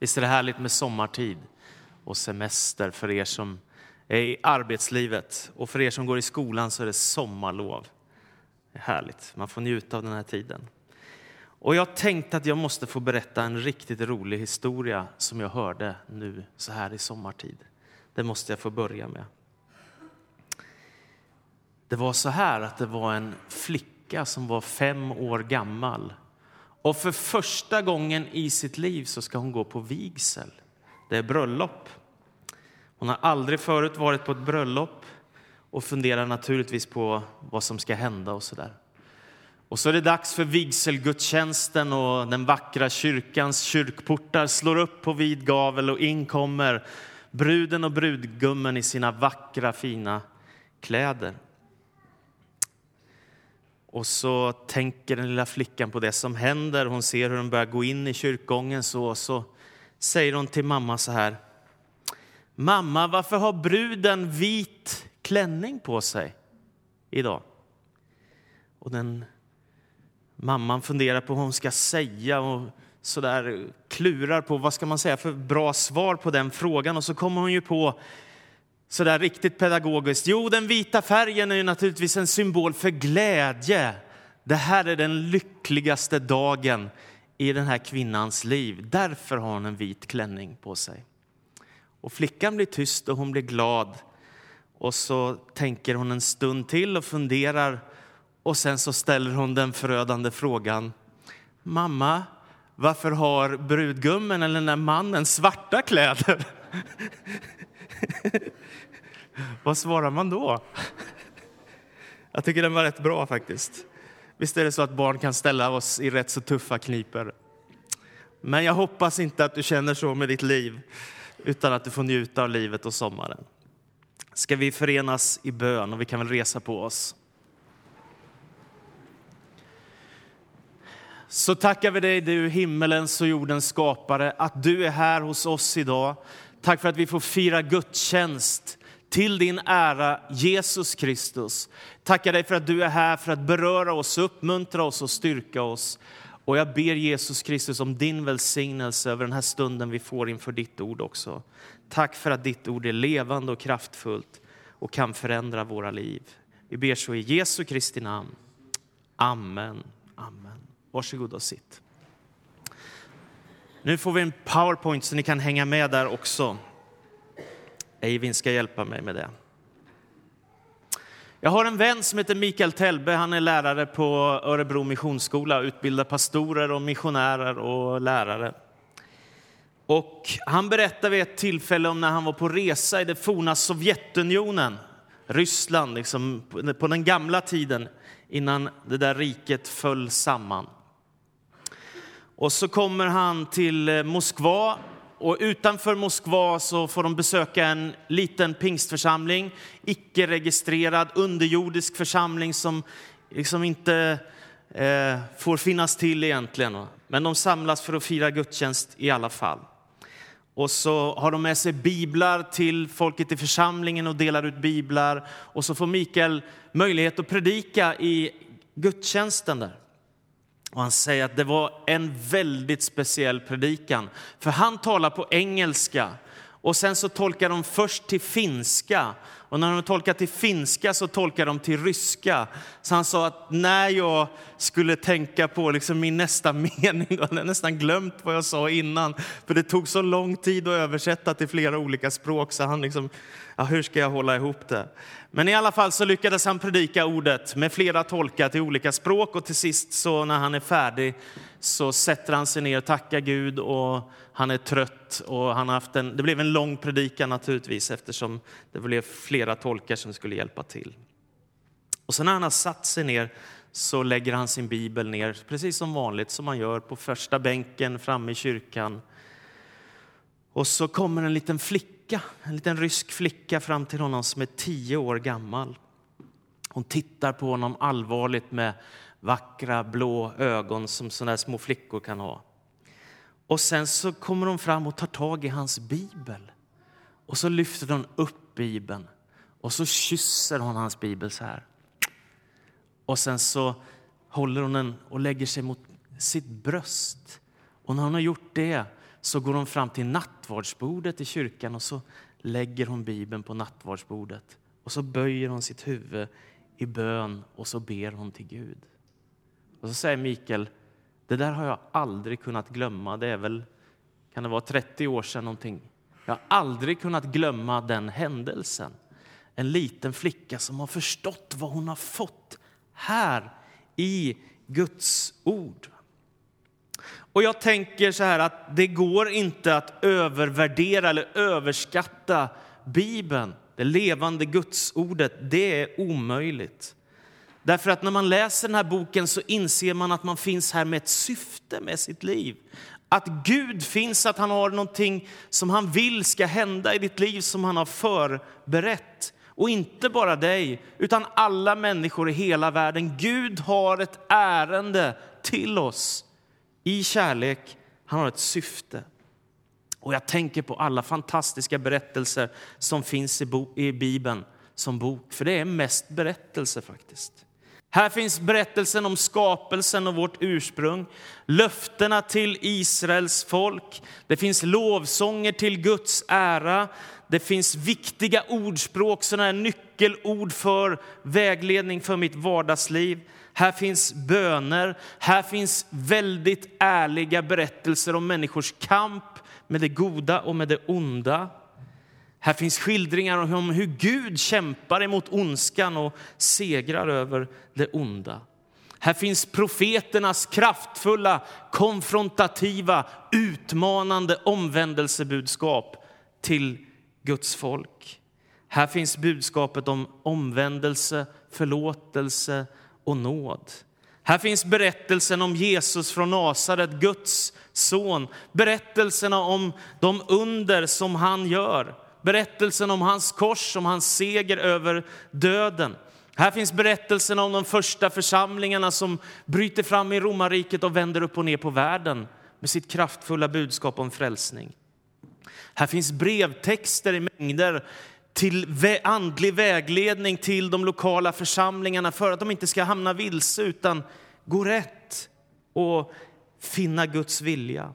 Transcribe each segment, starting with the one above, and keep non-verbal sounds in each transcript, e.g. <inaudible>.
Visst är det härligt med sommartid och semester för er som är i arbetslivet och för er som går i skolan så är det sommarlov. Det är härligt, man får njuta av den här tiden. Och jag tänkte att jag måste få berätta en riktigt rolig historia som jag hörde nu så här i sommartid. Det måste jag få börja med. Det var så här att det var en flicka som var fem år gammal och för första gången i sitt liv så ska hon gå på vigsel. Det är bröllop. Hon har aldrig förut varit på ett bröllop och funderar naturligtvis på vad som ska hända och så där. Och så är det dags för vigselgudstjänsten och den vackra kyrkans kyrkportar slår upp på vid gavel och in kommer bruden och brudgummen i sina vackra fina kläder. Och så tänker den lilla flickan på det som händer. Hon ser hur de börjar gå in i kyrkogången så, så säger hon till mamma så här. Mamma, varför har bruden vit klänning på sig idag? Och den mamman funderar på vad hon ska säga och så där klurar på vad ska man säga för bra svar på den frågan. Och så kommer hon ju på sådär riktigt pedagogiskt. Jo, den vita färgen är ju naturligtvis en symbol för glädje. Det här är den lyckligaste dagen i den här kvinnans liv. Därför har hon en vit klänning på sig. Och flickan blir tyst och hon blir glad. Och så tänker hon en stund till och funderar och sen så ställer hon den förödande frågan. Mamma, varför har brudgummen eller den där mannen svarta kläder? <laughs> Vad svarar man då? Jag tycker den var rätt bra faktiskt. Visst är det så att barn kan ställa oss i rätt så tuffa kniper. Men jag hoppas inte att du känner så med ditt liv, utan att du får njuta av livet och sommaren. Ska vi förenas i bön och vi kan väl resa på oss. Så tackar vi dig, du himmelens och jordens skapare, att du är här hos oss idag. Tack för att vi får fira gudstjänst till din ära, Jesus Kristus. Tackar dig för att du är här för att beröra oss, uppmuntra oss och styrka oss. Och jag ber Jesus Kristus om din välsignelse över den här stunden vi får inför ditt ord också. Tack för att ditt ord är levande och kraftfullt och kan förändra våra liv. Vi ber så i Jesu Kristi namn. Amen. Amen. Varsågod och sitt. Nu får vi en powerpoint så ni kan hänga med där också. Eivind ska hjälpa mig med det. Jag har en vän som heter Mikael Telbe. Han är lärare på Örebro Missionsskola, utbildar pastorer och missionärer och lärare. Och han berättade vid ett tillfälle om när han var på resa i det forna Sovjetunionen, Ryssland, liksom på den gamla tiden innan det där riket föll samman. Och så kommer han till Moskva och utanför Moskva så får de besöka en liten pingstförsamling, icke-registrerad underjordisk församling som liksom inte eh, får finnas till egentligen. Men de samlas för att fira gudstjänst i alla fall. Och så har de med sig biblar till folket i församlingen och delar ut biblar. Och så får Mikael möjlighet att predika i gudstjänsten där. Och han säger att det var en väldigt speciell predikan. För han talar på engelska och sen så tolkar de först till finska. Och när de tolkade till finska så tolkade de till ryska. Så han sa att när jag skulle tänka på liksom min nästa <laughs> mening, då hade jag nästan glömt vad jag sa innan. För det tog så lång tid att översätta till flera olika språk så han liksom, ja, hur ska jag hålla ihop det? Men i alla fall så lyckades han predika ordet med flera tolkar till olika språk och till sist så när han är färdig så sätter han sig ner och tackar Gud och han är trött och han har haft en, det blev en lång predikan naturligtvis eftersom det blev flera Flera tolkar som skulle hjälpa till. Och sen när han har satt sig ner så lägger han sin bibel ner precis som vanligt som man gör på första bänken framme i kyrkan. Och så kommer en liten flicka, en liten rysk flicka fram till honom som är tio år gammal. Hon tittar på honom allvarligt med vackra blå ögon som sådana små flickor kan ha. Och sen så kommer hon fram och tar tag i hans bibel. Och så lyfter hon upp bibeln och så kysser hon hans bibel så här. Och sen så håller hon den och lägger sig mot sitt bröst. Och när hon har gjort det så går hon fram till nattvardsbordet i kyrkan och så lägger hon Bibeln på nattvardsbordet. Och så böjer hon sitt huvud i bön och så ber hon till Gud. Och så säger Mikael, det där har jag aldrig kunnat glömma. Det är väl, kan det vara 30 år sedan någonting. Jag har aldrig kunnat glömma den händelsen. En liten flicka som har förstått vad hon har fått här i Guds ord. Och jag tänker så här att det går inte att övervärdera eller överskatta Bibeln, det levande Gudsordet. Det är omöjligt. Därför att när man läser den här boken så inser man att man finns här med ett syfte med sitt liv. Att Gud finns, att han har någonting som han vill ska hända i ditt liv som han har förberett. Och inte bara dig, utan alla människor i hela världen. Gud har ett ärende till oss i kärlek. Han har ett syfte. Och jag tänker på alla fantastiska berättelser som finns i, i Bibeln som bok, för det är mest berättelser faktiskt. Här finns berättelsen om skapelsen och vårt ursprung, löftena till Israels folk. Det finns lovsånger till Guds ära. Det finns viktiga ordspråk, sådana nyckelord för vägledning för mitt vardagsliv. Här finns böner. Här finns väldigt ärliga berättelser om människors kamp med det goda och med det onda. Här finns skildringar om hur Gud kämpar emot ondskan och segrar över det onda. Här finns profeternas kraftfulla, konfrontativa, utmanande omvändelsebudskap till Guds folk. Här finns budskapet om omvändelse, förlåtelse och nåd. Här finns berättelsen om Jesus från Nasaret, Guds son. Berättelserna om de under som han gör. Berättelsen om hans kors, om hans seger över döden. Här finns berättelsen om de första församlingarna som bryter fram i romarriket och vänder upp och ner på världen med sitt kraftfulla budskap om frälsning. Här finns brevtexter i mängder till andlig vägledning till de lokala församlingarna för att de inte ska hamna vilse utan gå rätt och finna Guds vilja.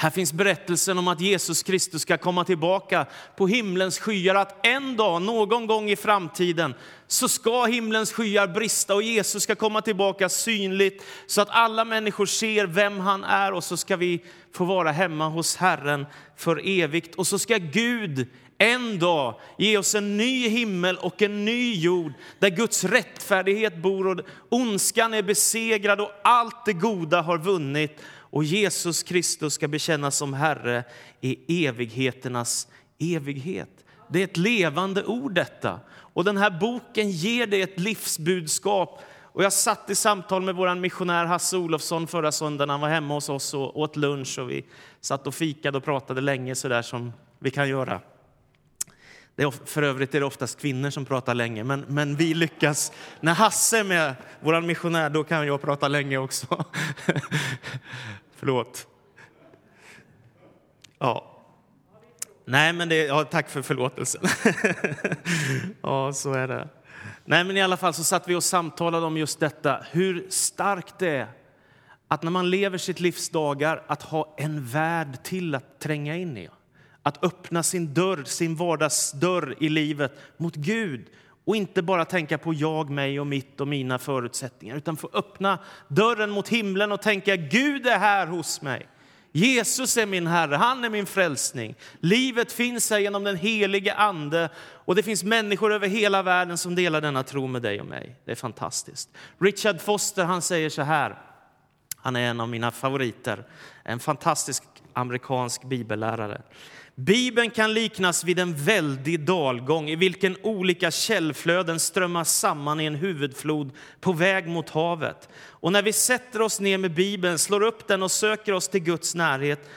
Här finns berättelsen om att Jesus Kristus ska komma tillbaka på himlens skyar, att en dag, någon gång i framtiden, så ska himlens skyar brista och Jesus ska komma tillbaka synligt så att alla människor ser vem han är och så ska vi få vara hemma hos Herren för evigt. Och så ska Gud en dag ge oss en ny himmel och en ny jord där Guds rättfärdighet bor och ondskan är besegrad och allt det goda har vunnit och Jesus Kristus ska bekännas som Herre i evigheternas evighet. Det är ett levande ord detta. Och den här boken ger dig ett livsbudskap. Och jag satt i samtal med vår missionär Hasse Olofsson förra söndagen. Han var hemma hos oss och åt lunch och vi satt och fikade och pratade länge så där som vi kan göra. Det är, för övrigt är det oftast kvinnor som pratar länge, men, men vi lyckas. När Hasse är med, vår missionär, då kan jag prata länge också. <laughs> Förlåt. Ja. Nej, men det, ja, tack för förlåtelsen. <laughs> ja, så är det. Nej, men i alla fall så satt vi och samtalade om just detta, hur starkt det är att när man lever sitt livs dagar att ha en värld till att tränga in i. Att öppna sin dörr, sin vardagsdörr i livet mot Gud och inte bara tänka på jag, mig och mitt och mina förutsättningar utan få öppna dörren mot himlen och tänka Gud är här hos mig. Jesus är min Herre, han är min frälsning. Livet finns här genom den helige Ande och det finns människor över hela världen som delar denna tro med dig och mig. Det är fantastiskt. Richard Foster han säger så här, han är en av mina favoriter, en fantastisk amerikansk bibellärare. Bibeln kan liknas vid en väldig dalgång i vilken olika källflöden strömmar samman i en huvudflod på väg mot havet. Och när vi sätter oss ner med Bibeln, slår upp den och söker oss till Guds närhet,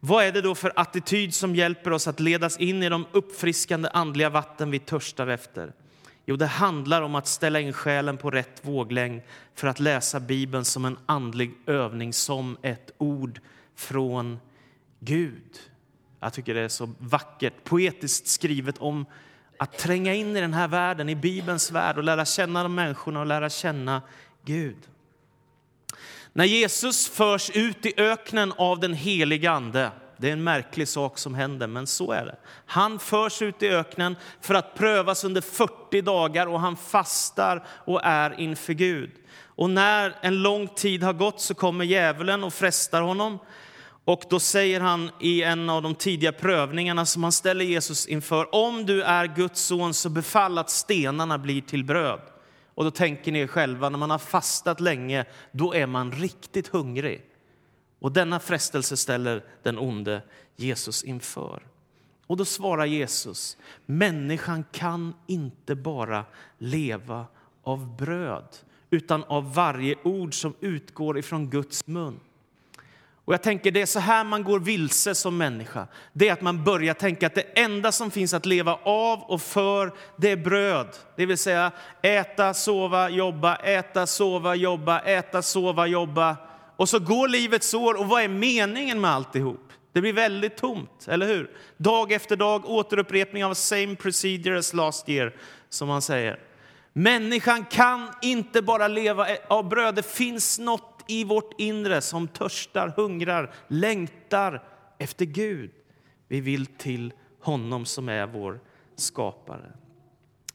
vad är det då för attityd som hjälper oss att ledas in i de uppfriskande andliga vatten vi törstar efter? Jo, det handlar om att ställa in själen på rätt våglängd för att läsa Bibeln som en andlig övning, som ett ord från Gud. Jag tycker det är så vackert, poetiskt skrivet om att tränga in i den här världen, i Bibelns värld och lära känna de människorna och lära känna Gud. När Jesus förs ut i öknen av den helige Ande, det är en märklig sak som händer, men så är det. Han förs ut i öknen för att prövas under 40 dagar och han fastar och är inför Gud. Och när en lång tid har gått så kommer djävulen och frestar honom. Och då säger han i en av de tidiga prövningarna som han ställer Jesus inför, om du är Guds son så befall att stenarna blir till bröd. Och då tänker ni er själva, när man har fastat länge, då är man riktigt hungrig. Och denna frestelse ställer den onde Jesus inför. Och då svarar Jesus, människan kan inte bara leva av bröd, utan av varje ord som utgår ifrån Guds mun. Och jag tänker det är så här man går vilse som människa. Det är att man börjar tänka att det enda som finns att leva av och för, det är bröd. Det vill säga äta, sova, jobba, äta, sova, jobba, äta, sova, jobba. Och så går livets år och vad är meningen med alltihop? Det blir väldigt tomt, eller hur? Dag efter dag återupprepning av same procedure as last year, som man säger. Människan kan inte bara leva eh, av bröd. Det finns något i vårt inre som törstar, hungrar, längtar efter Gud. Vi vill till honom som är vår skapare.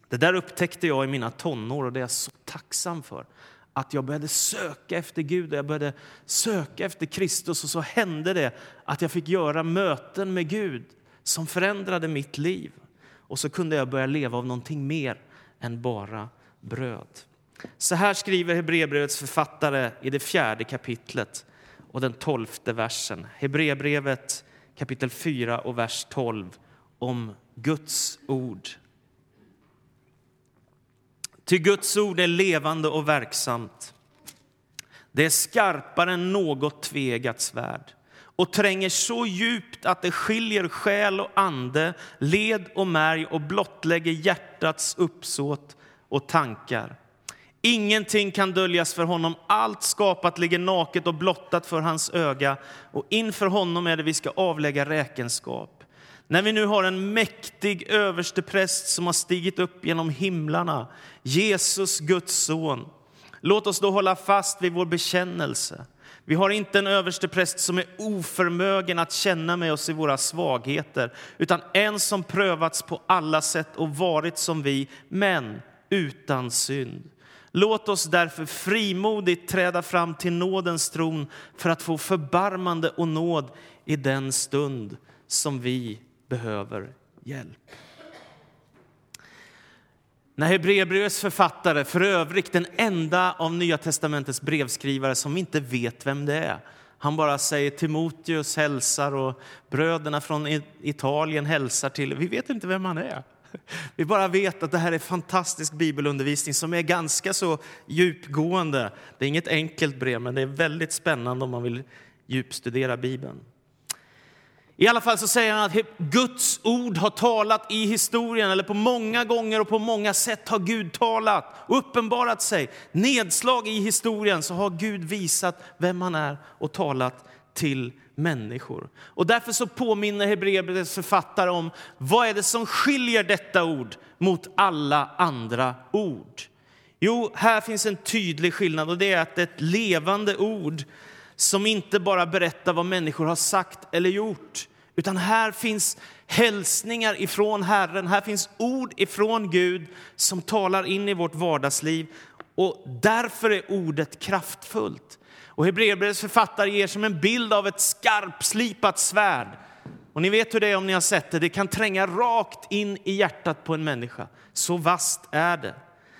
Det där upptäckte jag i mina tonår och det är jag så tacksam för. Att jag började söka efter Gud och jag började söka efter Kristus och så hände det att jag fick göra möten med Gud som förändrade mitt liv. Och så kunde jag börja leva av någonting mer än bara bröd. Så här skriver Hebreerbrevets författare i det fjärde kapitlet och den tolfte versen. Hebreerbrevet kapitel 4 och vers 12 om Guds ord. Ty Guds ord är levande och verksamt. Det är skarpare än något tvegat svärd och tränger så djupt att det skiljer själ och ande, led och märg och blottlägger hjärtats uppsåt och tankar. Ingenting kan döljas för honom. Allt skapat ligger naket och blottat för hans öga och inför honom är det vi ska avlägga räkenskap. När vi nu har en mäktig överstepräst som har stigit upp genom himlarna, Jesus, Guds son, låt oss då hålla fast vid vår bekännelse. Vi har inte en överstepräst som är oförmögen att känna med oss i våra svagheter, utan en som prövats på alla sätt och varit som vi, men utan synd. Låt oss därför frimodigt träda fram till nådens tron för att få förbarmande och nåd i den stund som vi behöver hjälp. När Hebreerbrevets författare, för övrigt den enda av Nya testamentets brevskrivare som inte vet vem det är, han bara säger Timoteus hälsar och bröderna från Italien hälsar till. Vi vet inte vem han är. Vi bara vet att det här är fantastisk bibelundervisning som är ganska så djupgående. Det är inget enkelt brev, men det är väldigt spännande om man vill djupstudera Bibeln. I alla fall så säger han att Guds ord har talat i historien, eller på många gånger och på många sätt har Gud talat och uppenbarat sig. Nedslag i historien så har Gud visat vem han är och talat till människor. Och därför så påminner Hebreerbrevets författare om vad är det som skiljer detta ord mot alla andra ord. Jo, här finns en tydlig skillnad och det är att det är ett levande ord som inte bara berättar vad människor har sagt eller gjort, utan här finns hälsningar ifrån Herren. Här finns ord ifrån Gud som talar in i vårt vardagsliv och därför är ordet kraftfullt. Och Hebreerbrevets författare ger som en bild av ett skarpslipat svärd. Och ni vet hur det är om ni har sett det. Det kan tränga rakt in i hjärtat på en människa. Så vast är det.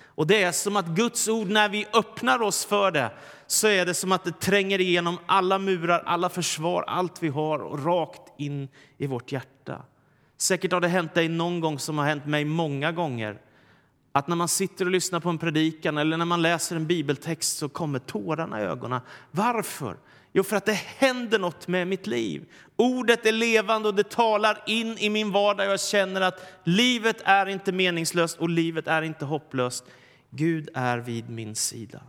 Och det är som att Guds ord, när vi öppnar oss för det, så är det som att det tränger igenom alla murar, alla försvar, allt vi har och rakt in i vårt hjärta. Säkert har det hänt dig någon gång som har hänt mig många gånger att när man sitter och lyssnar på en predikan eller när man läser en bibeltext så kommer tårarna i ögonen. Varför? Jo, för att det händer något med mitt liv. Ordet är levande och det talar in i min vardag. Jag känner att livet är inte meningslöst och livet är inte hopplöst. Gud är vid min sida.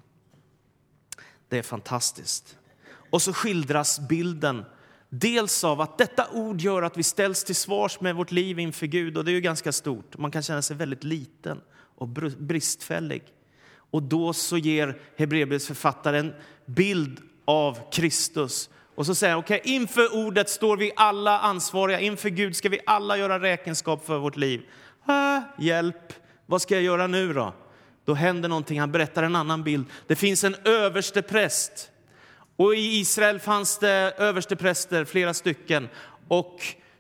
Det är fantastiskt. Och så skildras bilden dels av att detta ord gör att vi ställs till svars med vårt liv inför Gud och det är ju ganska stort. Man kan känna sig väldigt liten och bristfällig. Och då så ger Hebreerbrevets författare en bild av Kristus. Och så säger han, okej, okay, inför ordet står vi alla ansvariga. Inför Gud ska vi alla göra räkenskap för vårt liv. Äh, hjälp, vad ska jag göra nu då? Då händer någonting. Han berättar en annan bild. Det finns en överste präst. Och i Israel fanns det överstepräster, flera stycken. Och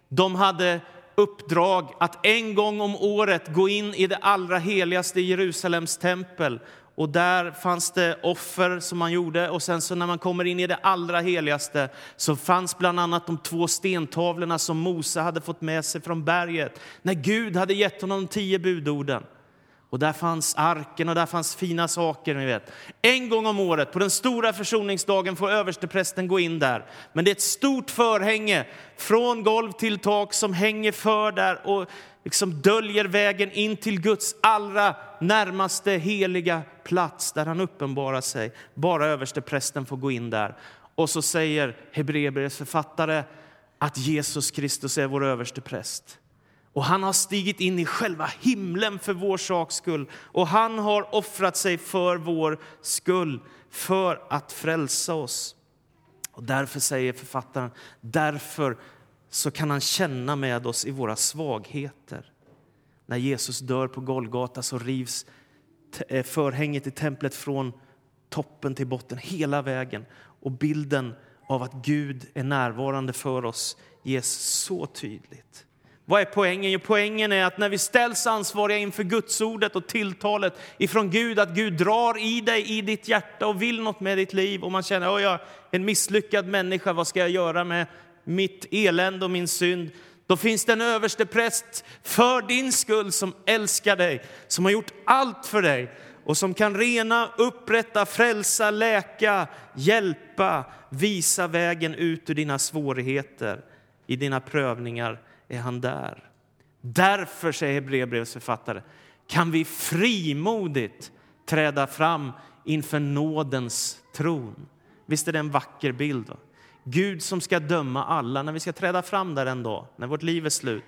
de hade uppdrag att en gång om året gå in i det allra heligaste i Jerusalems tempel. Och där fanns det offer som man gjorde och sen så när man kommer in i det allra heligaste så fanns bland annat de två stentavlorna som Mose hade fått med sig från berget när Gud hade gett honom de tio budorden. Och där fanns arken och där fanns fina saker. Ni vet. En gång om året, på den stora försoningsdagen, får översteprästen gå in där. Men det är ett stort förhänge från golv till tak som hänger för där och liksom döljer vägen in till Guds allra närmaste heliga plats där han uppenbarar sig. Bara översteprästen får gå in där. Och så säger Hebreerbrevets författare att Jesus Kristus är vår överstepräst. Och han har stigit in i själva himlen för vår saks skull. Och han har offrat sig för vår skull, för att frälsa oss. Och därför säger författaren, därför så kan han känna med oss i våra svagheter. När Jesus dör på Golgata så rivs eh, förhänget i templet från toppen till botten hela vägen. Och bilden av att Gud är närvarande för oss ges så tydligt. Vad är poängen? Jo, poängen är att när vi ställs ansvariga inför Gudsordet och tilltalet ifrån Gud, att Gud drar i dig, i ditt hjärta och vill något med ditt liv och man känner att jag är en misslyckad människa, vad ska jag göra med mitt elände och min synd? Då finns det en överste präst för din skull som älskar dig, som har gjort allt för dig och som kan rena, upprätta, frälsa, läka, hjälpa, visa vägen ut ur dina svårigheter, i dina prövningar är han där. Därför, säger Hebreerbrevets författare, kan vi frimodigt träda fram inför nådens tron. Visst är det en vacker bild? Då? Gud som ska döma alla. När vi ska träda fram där en dag, när vårt liv är slut,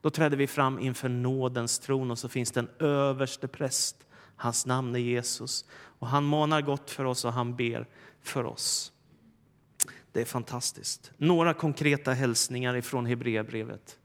då träder vi fram inför nådens tron och så finns det en överste präst. Hans namn är Jesus och han manar gott för oss och han ber för oss. Det är fantastiskt. Några konkreta hälsningar ifrån Hebreerbrevet.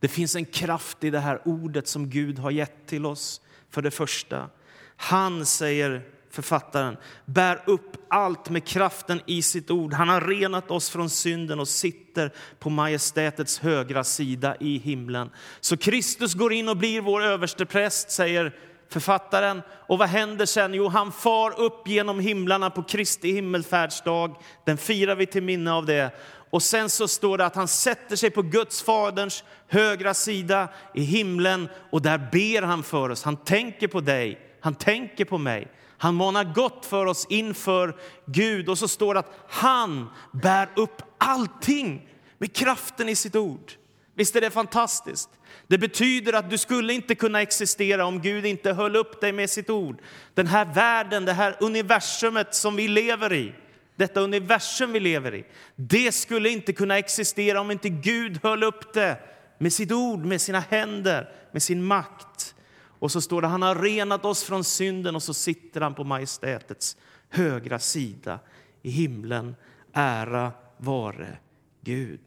Det finns en kraft i det här ordet som Gud har gett till oss. För det första, han, säger författaren, bär upp allt med kraften i sitt ord. Han har renat oss från synden och sitter på majestätets högra sida i himlen. Så Kristus går in och blir vår överstepräst, säger författaren. Och vad händer sen? Jo, han far upp genom himlarna på Kristi himmelfärdsdag. Den firar vi till minne av det. Och sen så står det att han sätter sig på Guds faderns högra sida i himlen och där ber han för oss. Han tänker på dig, han tänker på mig. Han manar gott för oss inför Gud och så står det att han bär upp allting med kraften i sitt ord. Visst är det fantastiskt? Det betyder att du skulle inte kunna existera om Gud inte höll upp dig med sitt ord. Den här världen, det här universumet som vi lever i, detta universum vi lever i, det skulle inte kunna existera om inte Gud höll upp det med sitt ord, med sina händer, med sin makt. Och så står det han har renat oss från synden och så sitter han på majestätets högra sida i himlen. Ära vare Gud.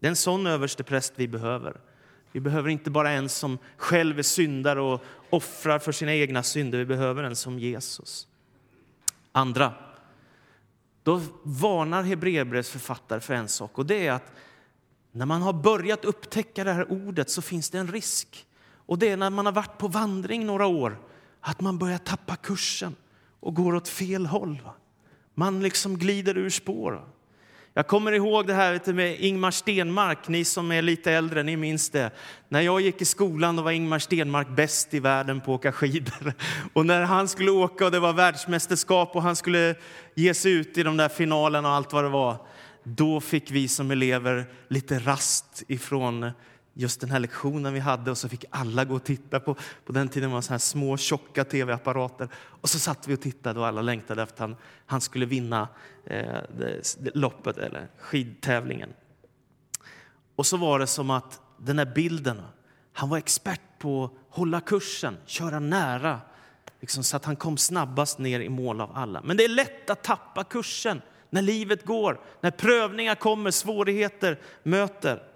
Det är en sån överstepräst vi behöver. Vi behöver inte bara en som själv är syndare och offrar för sina egna synder. Vi behöver en som Jesus. Andra, då varnar Hebreerbrevets författare för en sak och det är att när man har börjat upptäcka det här ordet så finns det en risk. Och det är när man har varit på vandring några år att man börjar tappa kursen och går åt fel håll. Man liksom glider ur spår. Jag kommer ihåg det här med Ingmar Stenmark. Ni som är lite äldre, ni minns det. När jag gick i skolan då var Ingmar Stenmark bäst i världen på att åka skidor. <laughs> Och när han skulle åka och det var världsmästerskap och han skulle ge sig ut i de där finalerna och allt vad det var, då fick vi som elever lite rast ifrån just den här lektionen vi hade och så fick alla gå och titta på, på den tiden var det så här små tjocka tv-apparater och så satt vi och tittade och alla längtade efter att han, han skulle vinna eh, det, loppet eller skidtävlingen. Och så var det som att den här bilden, han var expert på att hålla kursen, köra nära, liksom så att han kom snabbast ner i mål av alla. Men det är lätt att tappa kursen när livet går, när prövningar kommer, svårigheter möter.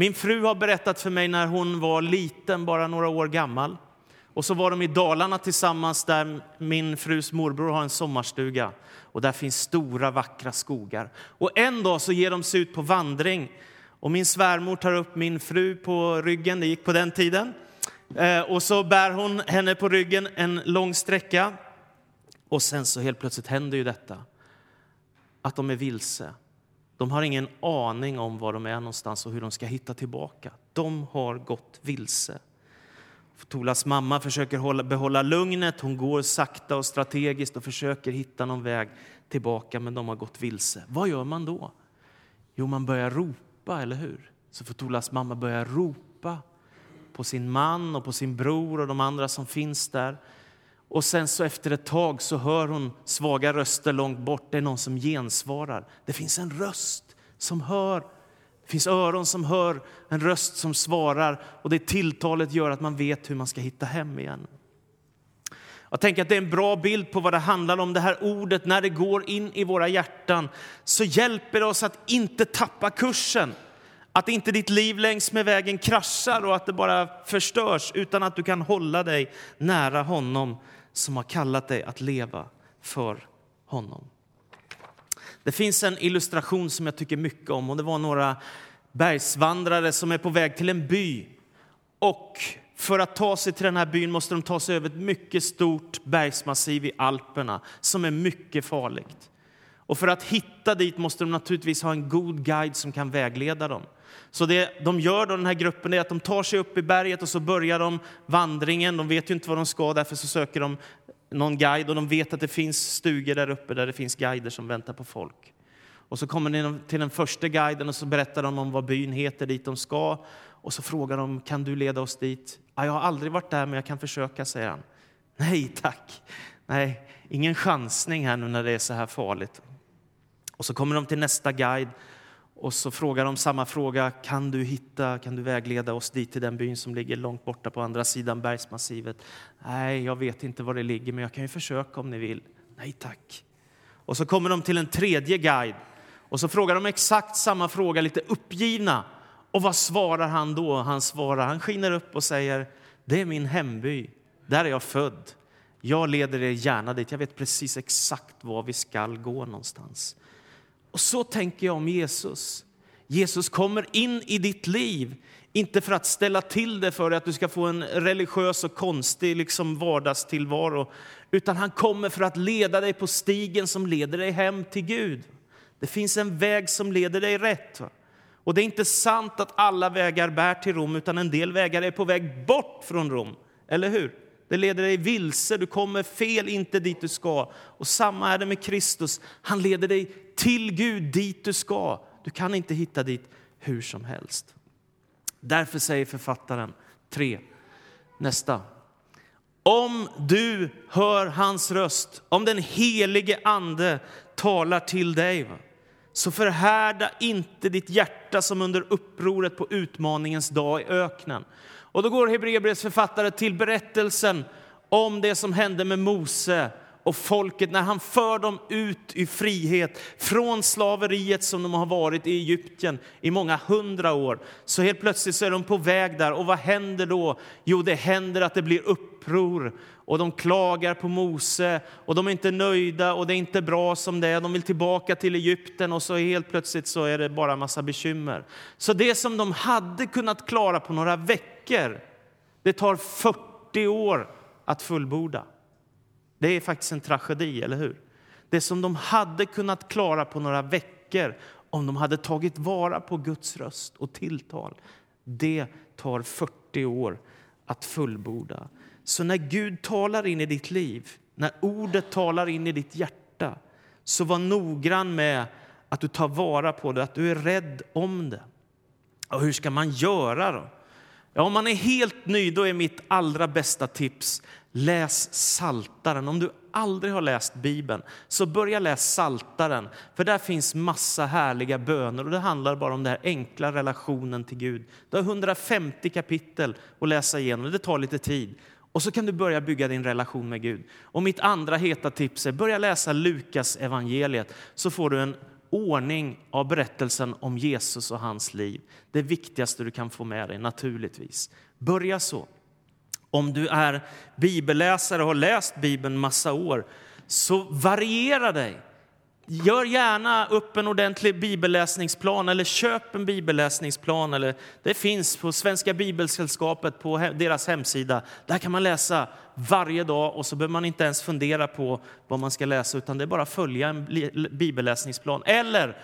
Min fru har berättat för mig när hon var liten, bara några år gammal. Och så var de i Dalarna tillsammans där min frus morbror har en sommarstuga. Och där finns stora vackra skogar. Och en dag så ger de sig ut på vandring. Och min svärmor tar upp min fru på ryggen, det gick på den tiden. Eh, och så bär hon henne på ryggen en lång sträcka. Och sen så helt plötsligt händer ju detta. Att de är vilse. De har ingen aning om var de är någonstans och hur de ska hitta tillbaka. De har gått vilse. Tolas mamma försöker hålla, behålla lugnet. Hon går sakta och strategiskt och försöker hitta någon väg tillbaka, men de har gått vilse. Vad gör man då? Jo, man börjar ropa, eller hur? Så Fotolas mamma börjar ropa på sin man och på sin bror och de andra som finns där. Och sen så efter ett tag så hör hon svaga röster långt bort. Det är någon som gensvarar. Det finns en röst som hör. Det finns öron som hör, en röst som svarar och det tilltalet gör att man vet hur man ska hitta hem igen. Jag tänker att det är en bra bild på vad det handlar om. Det här ordet, när det går in i våra hjärtan, så hjälper det oss att inte tappa kursen. Att inte ditt liv längs med vägen kraschar och att det bara förstörs, utan att du kan hålla dig nära honom som har kallat dig att leva för honom. Det finns en illustration som jag tycker mycket om och det var några bergsvandrare som är på väg till en by. Och för att ta sig till den här byn måste de ta sig över ett mycket stort bergsmassiv i Alperna som är mycket farligt. Och för att hitta dit måste de naturligtvis ha en god guide som kan vägleda dem. Så det de gör då, den här gruppen är att de tar sig upp i berget och så börjar de vandringen. De vet ju inte vad de ska, därför så söker de någon guide och de vet att det finns stugor där uppe där det finns guider som väntar på folk. Och så kommer de till den första guiden och så berättar de om vad byn heter dit de ska. Och så frågar de, kan du leda oss dit? Ja, jag har aldrig varit där men jag kan försöka, säger han. Nej tack, nej, ingen chansning här nu när det är så här farligt. Och så kommer de till nästa guide och så frågar de samma fråga. Kan du hitta, kan du vägleda oss dit till den byn som ligger långt borta på andra sidan bergsmassivet? Nej, jag vet inte var det ligger, men jag kan ju försöka om ni vill. Nej tack. Och så kommer de till en tredje guide och så frågar de exakt samma fråga, lite uppgivna. Och vad svarar han då? Han svarar, han skiner upp och säger, det är min hemby. Där är jag född. Jag leder er gärna dit. Jag vet precis exakt var vi skall gå någonstans. Och så tänker jag om Jesus. Jesus kommer in i ditt liv, inte för att ställa till det för dig att du ska få en religiös och konstig liksom vardagstillvaro, utan han kommer för att leda dig på stigen som leder dig hem till Gud. Det finns en väg som leder dig rätt. Och det är inte sant att alla vägar bär till Rom, utan en del vägar är på väg bort från Rom. Eller hur? Det leder dig vilse, du kommer fel, inte dit du ska. Och samma är det med Kristus. Han leder dig till Gud, dit du ska. Du kan inte hitta dit hur som helst. Därför säger författaren 3. Nästa. Om du hör hans röst, om den helige Ande talar till dig, så förhärda inte ditt hjärta som under upproret på utmaningens dag i öknen. Och då går Hebreerbrevets författare till berättelsen om det som hände med Mose och folket när han för dem ut i frihet från slaveriet som de har varit i Egypten i många hundra år. Så helt plötsligt så är de på väg där och vad händer då? Jo, det händer att det blir uppror och de klagar på Mose och de är inte nöjda och det är inte bra som det är. De vill tillbaka till Egypten och så helt plötsligt så är det bara massa bekymmer. Så det som de hade kunnat klara på några veckor, det tar 40 år att fullborda. Det är faktiskt en tragedi, eller hur? Det som de hade kunnat klara på några veckor om de hade tagit vara på Guds röst och tilltal, det tar 40 år att fullborda. Så när Gud talar in i ditt liv, när ordet talar in i ditt hjärta, så var noggrann med att du tar vara på det, att du är rädd om det. Och hur ska man göra då? Ja, om man är helt ny, då är mitt allra bästa tips läs Saltaren. Om du aldrig har läst Bibeln, så börja läsa Saltaren. För där finns massa härliga böner och det handlar bara om den enkla relationen till Gud. Du har 150 kapitel att läsa igenom, det tar lite tid. Och så kan du börja bygga din relation med Gud. Och mitt andra heta tips är börja läsa Lukas evangeliet så får du en ordning av berättelsen om Jesus och hans liv. Det viktigaste du kan få med dig naturligtvis. Börja så. Om du är bibelläsare och har läst Bibeln massa år, så variera dig. Gör gärna upp en ordentlig bibelläsningsplan eller köp en bibelläsningsplan. Eller det finns på Svenska Bibelsällskapet på deras hemsida. Där kan man läsa varje dag och så behöver man inte ens fundera på vad man ska läsa utan det är bara att följa en bibelläsningsplan. Eller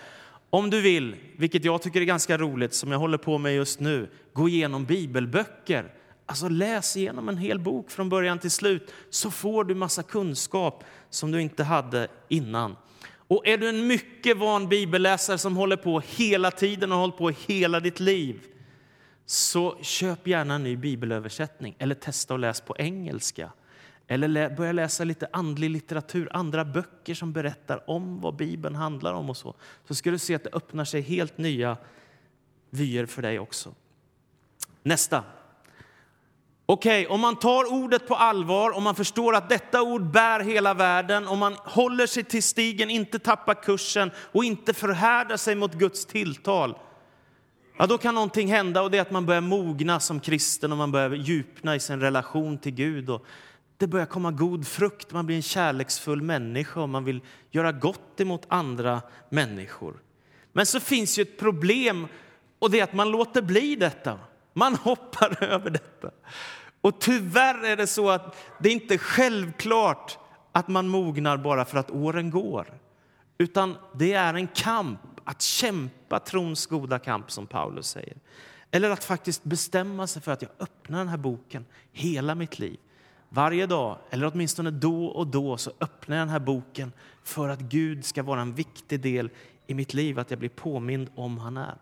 om du vill, vilket jag tycker är ganska roligt som jag håller på med just nu, gå igenom bibelböcker. Alltså läs igenom en hel bok från början till slut så får du massa kunskap som du inte hade innan. Och är du en mycket van bibelläsare som håller på hela tiden och har hållit på hela ditt liv så köp gärna en ny bibelöversättning eller testa att läsa på engelska. Eller börja läsa lite andlig litteratur, andra böcker som berättar om vad Bibeln handlar om och så. Så ska du se att det öppnar sig helt nya vyer för dig också. Nästa. Okej, okay, om man tar ordet på allvar, om man förstår att detta ord bär hela världen, om man håller sig till stigen, inte tappar kursen och inte förhärdar sig mot Guds tilltal, ja, då kan någonting hända och det är att man börjar mogna som kristen och man börjar djupna i sin relation till Gud. Och det börjar komma god frukt, man blir en kärleksfull människa och man vill göra gott emot andra människor. Men så finns ju ett problem och det är att man låter bli detta. Man hoppar <laughs> över detta. Och tyvärr är det så att det inte är självklart att man mognar bara för att åren går. Utan det är en kamp, att kämpa trons goda kamp som Paulus säger. Eller att faktiskt bestämma sig för att jag öppnar den här boken hela mitt liv. Varje dag, eller åtminstone då och då, så öppnar jag den här boken för att Gud ska vara en viktig del i mitt liv, att jag blir påmind om han är.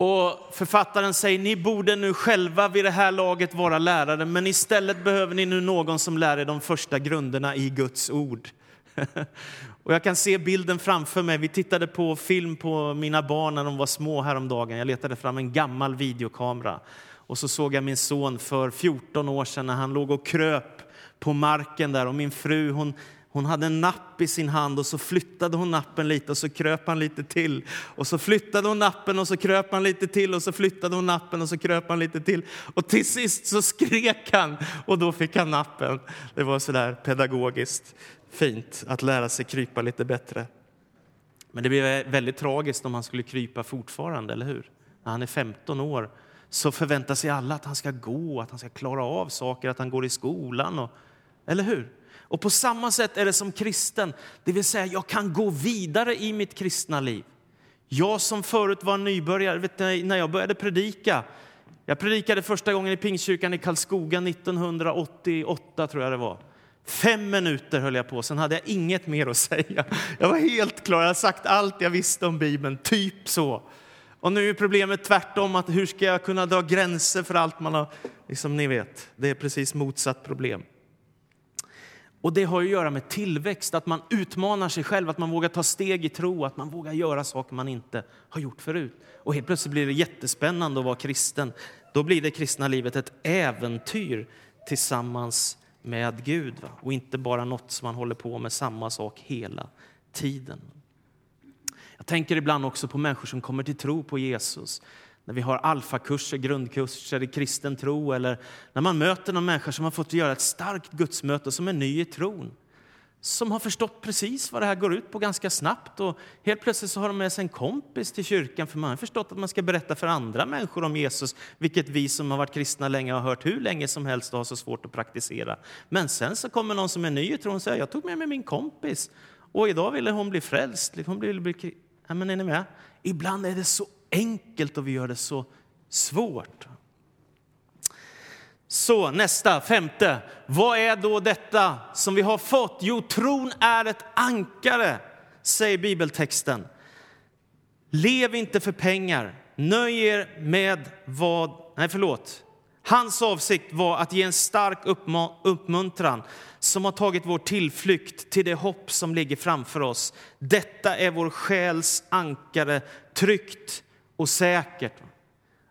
Och författaren säger, ni borde nu själva vid det här laget vara lärare, men istället behöver ni nu någon som lär er de första grunderna i Guds ord. <laughs> och jag kan se bilden framför mig. Vi tittade på film på mina barn när de var små häromdagen. Jag letade fram en gammal videokamera. Och så såg jag min son för 14 år sedan när han låg och kröp på marken där och min fru hon hon hade en napp i sin hand och så flyttade hon nappen lite och så kröp han lite till. Och så flyttade hon nappen och så kröp han lite till och så flyttade hon nappen och så kröp han lite till. Och till sist så skrek han och då fick han nappen. Det var så där pedagogiskt fint att lära sig krypa lite bättre. Men det blev väldigt tragiskt om han skulle krypa fortfarande, eller hur? När han är 15 år så förväntar sig alla att han ska gå, att han ska klara av saker, att han går i skolan. Och, eller hur? Och på samma sätt är det som kristen, det vill säga jag kan gå vidare i mitt kristna liv. Jag som förut var nybörjare, vet ni, när jag började predika, jag predikade första gången i Pingstkyrkan i Karlskoga 1988 tror jag det var. Fem minuter höll jag på, sen hade jag inget mer att <laughs> säga. Jag var helt klar, jag hade sagt allt jag visste om Bibeln, typ så. Och nu är problemet tvärtom, att hur ska jag kunna dra gränser för allt man har, liksom ni vet, det är precis motsatt problem. Och Det har att göra med tillväxt, att man utmanar sig själv, att man vågar ta steg i tro, att man vågar göra saker man inte har gjort förut. Och helt plötsligt blir det jättespännande att vara kristen. Då blir det kristna livet ett äventyr tillsammans med Gud va? och inte bara något som man håller på med samma sak hela tiden. Jag tänker ibland också på människor som kommer till tro på Jesus när vi har alfakurser, grundkurser i kristen tro eller när man möter någon människa som har fått göra ett starkt gudsmöte som är ny i tron som har förstått precis vad det här går ut på ganska snabbt och helt plötsligt så har de med sig en kompis till kyrkan för man har förstått att man ska berätta för andra människor om Jesus, vilket vi som har varit kristna länge har hört hur länge som helst och har så svårt att praktisera. Men sen så kommer någon som är ny i tron och säger jag tog med mig min kompis och idag ville hon bli frälst. Hon ville bli... Ja, men är ni med? Ibland är det så enkelt och vi gör det så svårt. Så nästa, femte. Vad är då detta som vi har fått? Jo, tron är ett ankare, säger bibeltexten. Lev inte för pengar. Nöj er med vad... Nej, förlåt. Hans avsikt var att ge en stark uppmuntran som har tagit vår tillflykt till det hopp som ligger framför oss. Detta är vår själs ankare, tryggt och säkert.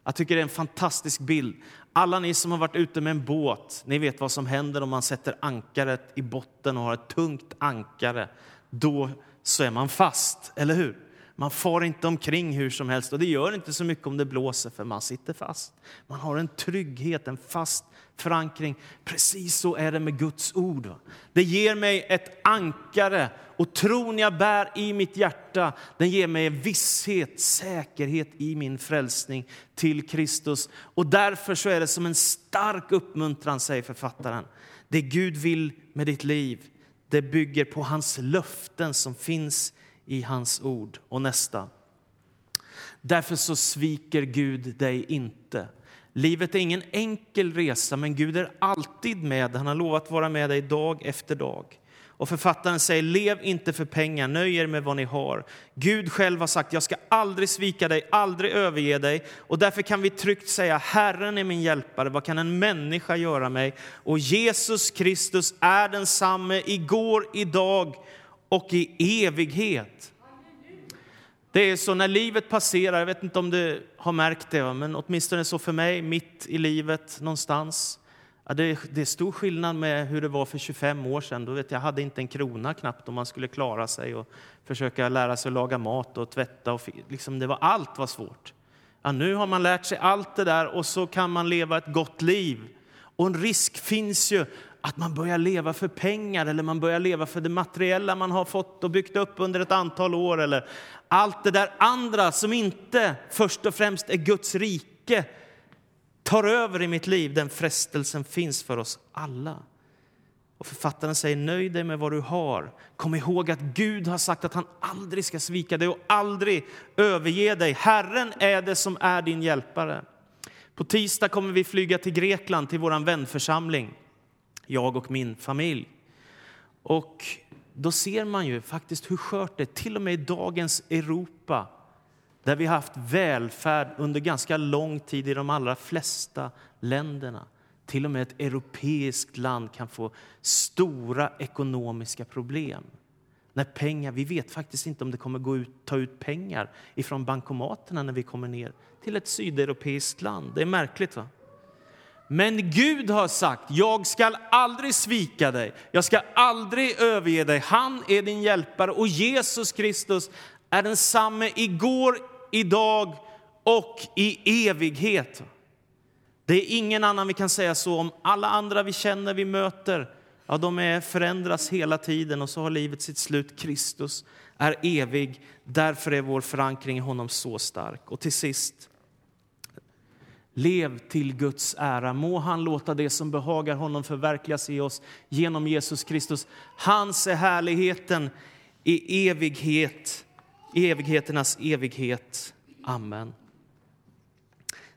Jag tycker det är en fantastisk bild. Alla ni som har varit ute med en båt, ni vet vad som händer om man sätter ankaret i botten och har ett tungt ankare. Då så är man fast, eller hur? Man far inte omkring hur som helst och det gör inte så mycket om det blåser för man sitter fast. Man har en trygghet, en fast förankring. Precis så är det med Guds ord. Det ger mig ett ankare och tron jag bär i mitt hjärta, den ger mig visshet, säkerhet i min frälsning till Kristus. Och därför så är det som en stark uppmuntran, säger författaren. Det Gud vill med ditt liv, det bygger på hans löften som finns i hans ord. Och nästa. Därför så sviker Gud dig inte. Livet är ingen enkel resa, men Gud är alltid med. Han har lovat vara med dig dag efter dag. Och författaren säger, lev inte för pengar, nöj er med vad ni har. Gud själv har sagt, jag ska aldrig svika dig, aldrig överge dig. Och därför kan vi tryggt säga, Herren är min hjälpare, vad kan en människa göra mig? Och Jesus Kristus är densamme igår, idag och i evighet. Det är så när livet passerar, jag vet inte om du har märkt det, men åtminstone så för mig, mitt i livet någonstans. Ja, det, är, det är stor skillnad med hur det var för 25 år sedan. Då vet jag, jag hade inte en krona knappt om man skulle klara sig och försöka lära sig att laga mat och tvätta. Och, liksom, det var, allt var svårt. Ja, nu har man lärt sig allt det där och så kan man leva ett gott liv. Och en risk finns ju att man börjar leva för pengar eller man börjar leva för det materiella man har fått och byggt upp under ett antal år. Eller allt det där andra som inte först och främst är Guds rike tar över i mitt liv. Den frestelsen finns för oss alla. Och författaren säger nöj dig med vad du har. Kom ihåg att Gud har sagt att han aldrig ska svika dig och aldrig överge dig. Herren är det som är din hjälpare. På tisdag kommer vi flyga till Grekland till vår vänförsamling jag och min familj. Och då ser man ju faktiskt hur skört det är, till och med i dagens Europa där vi har haft välfärd under ganska lång tid i de allra flesta länderna. Till och med ett europeiskt land kan få stora ekonomiska problem. När pengar, vi vet faktiskt inte om det kommer gå ut, ta ut pengar ifrån bankomaterna när vi kommer ner till ett sydeuropeiskt land. Det är märkligt va? Men Gud har sagt, jag ska aldrig svika dig, jag ska aldrig överge dig. Han är din hjälpare och Jesus Kristus är densamme igår, idag och i evighet. Det är ingen annan vi kan säga så om. Alla andra vi känner, vi möter, ja, de är, förändras hela tiden och så har livet sitt slut. Kristus är evig, därför är vår förankring i honom så stark. Och till sist, Lev till Guds ära. Må han låta det som behagar honom förverkligas i oss genom Jesus Kristus. Hans är härligheten i evighet, i evigheternas evighet. Amen.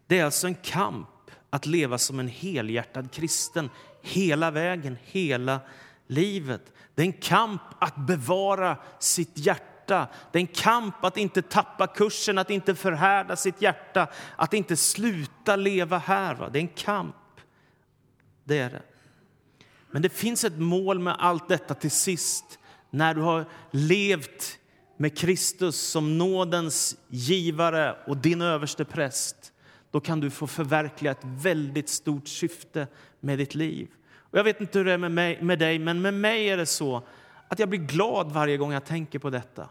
Det är alltså en kamp att leva som en helhjärtad kristen hela vägen, hela livet. Det är en kamp att bevara sitt hjärta hjärta. Det är en kamp att inte tappa kursen, att inte förhärda sitt hjärta, att inte sluta leva här. Va? Det är en kamp. Det är det. Men det finns ett mål med allt detta till sist. När du har levt med Kristus som nådens givare och din överste präst, då kan du få förverkliga ett väldigt stort syfte med ditt liv. Och jag vet inte hur det är med, mig, med dig, men med mig är det så att jag blir glad varje gång jag tänker på detta.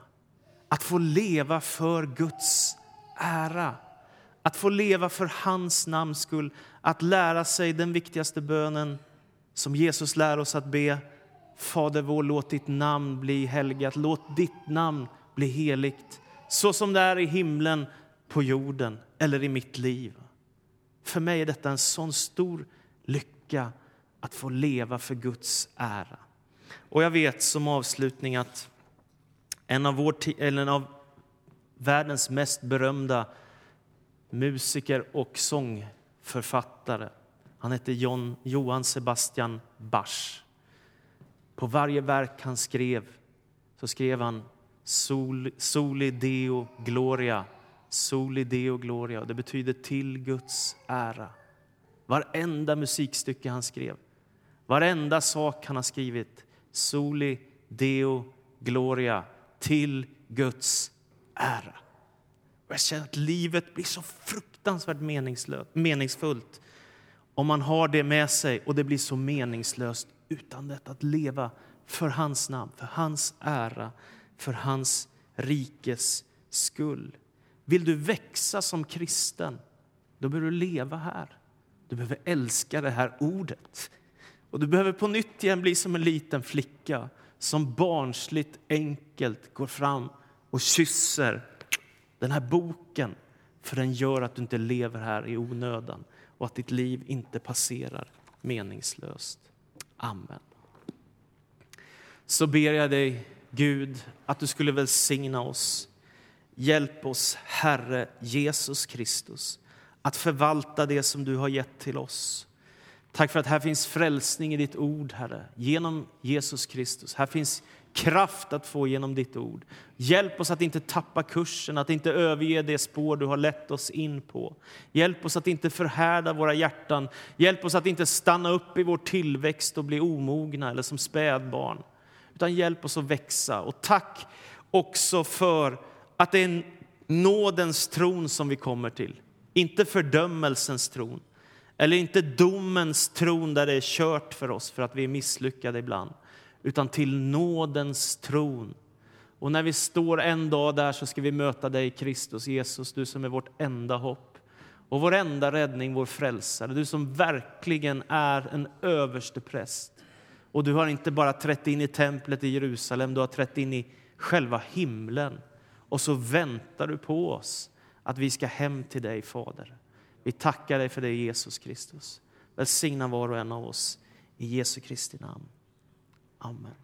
Att få leva för Guds ära, att få leva för hans namns skull, att lära sig den viktigaste bönen som Jesus lär oss att be. Fader vår, låt ditt namn bli helgat, låt ditt namn bli heligt så som det är i himlen, på jorden eller i mitt liv. För mig är detta en sån stor lycka att få leva för Guds ära. Och jag vet som avslutning att en av, vår, eller en av världens mest berömda musiker och sångförfattare. Han hette John, Johann Sebastian Bach. På varje verk han skrev så skrev han Sol, Soli Deo Gloria. Soli Deo Gloria. Det betyder till Guds ära. Varenda musikstycke han skrev, varenda sak han har skrivit. Soli Deo Gloria till Guds ära. Och jag känner att livet blir så fruktansvärt meningsfullt om man har det med sig och det blir så meningslöst utan detta att leva för hans namn, för hans ära, för hans rikes skull. Vill du växa som kristen, då behöver du leva här. Du behöver älska det här ordet. Och du behöver på nytt igen bli som en liten flicka som barnsligt enkelt går fram och kysser den här boken för den gör att du inte lever här i onödan och att ditt liv inte passerar meningslöst. Amen. Så ber jag dig, Gud, att du skulle välsigna oss. Hjälp oss, Herre Jesus Kristus, att förvalta det som du har gett till oss. Tack för att här finns frälsning i ditt ord, Herre, genom Jesus Kristus. Här finns kraft att få genom ditt ord. Hjälp oss att inte tappa kursen, att inte överge det spår du har lett oss in på. Hjälp oss att inte förhärda våra hjärtan. Hjälp oss att inte stanna upp i vår tillväxt och bli omogna eller som spädbarn. Utan hjälp oss att växa. Och tack också för att det är nådens tron som vi kommer till. Inte fördömelsens tron. Eller inte domens tron där det är kört för oss för att vi är misslyckade ibland utan till nådens tron. Och när vi står en dag där så ska vi möta dig, Kristus Jesus, du som är vårt enda hopp och vår enda räddning, vår frälsare. Du som verkligen är en överste präst. Och du har inte bara trätt in i templet i Jerusalem, du har trätt in i själva himlen. Och så väntar du på oss, att vi ska hem till dig, Fader. Vi tackar dig för det, Jesus Kristus. Välsigna var och en av oss i Jesu Kristi namn. Amen.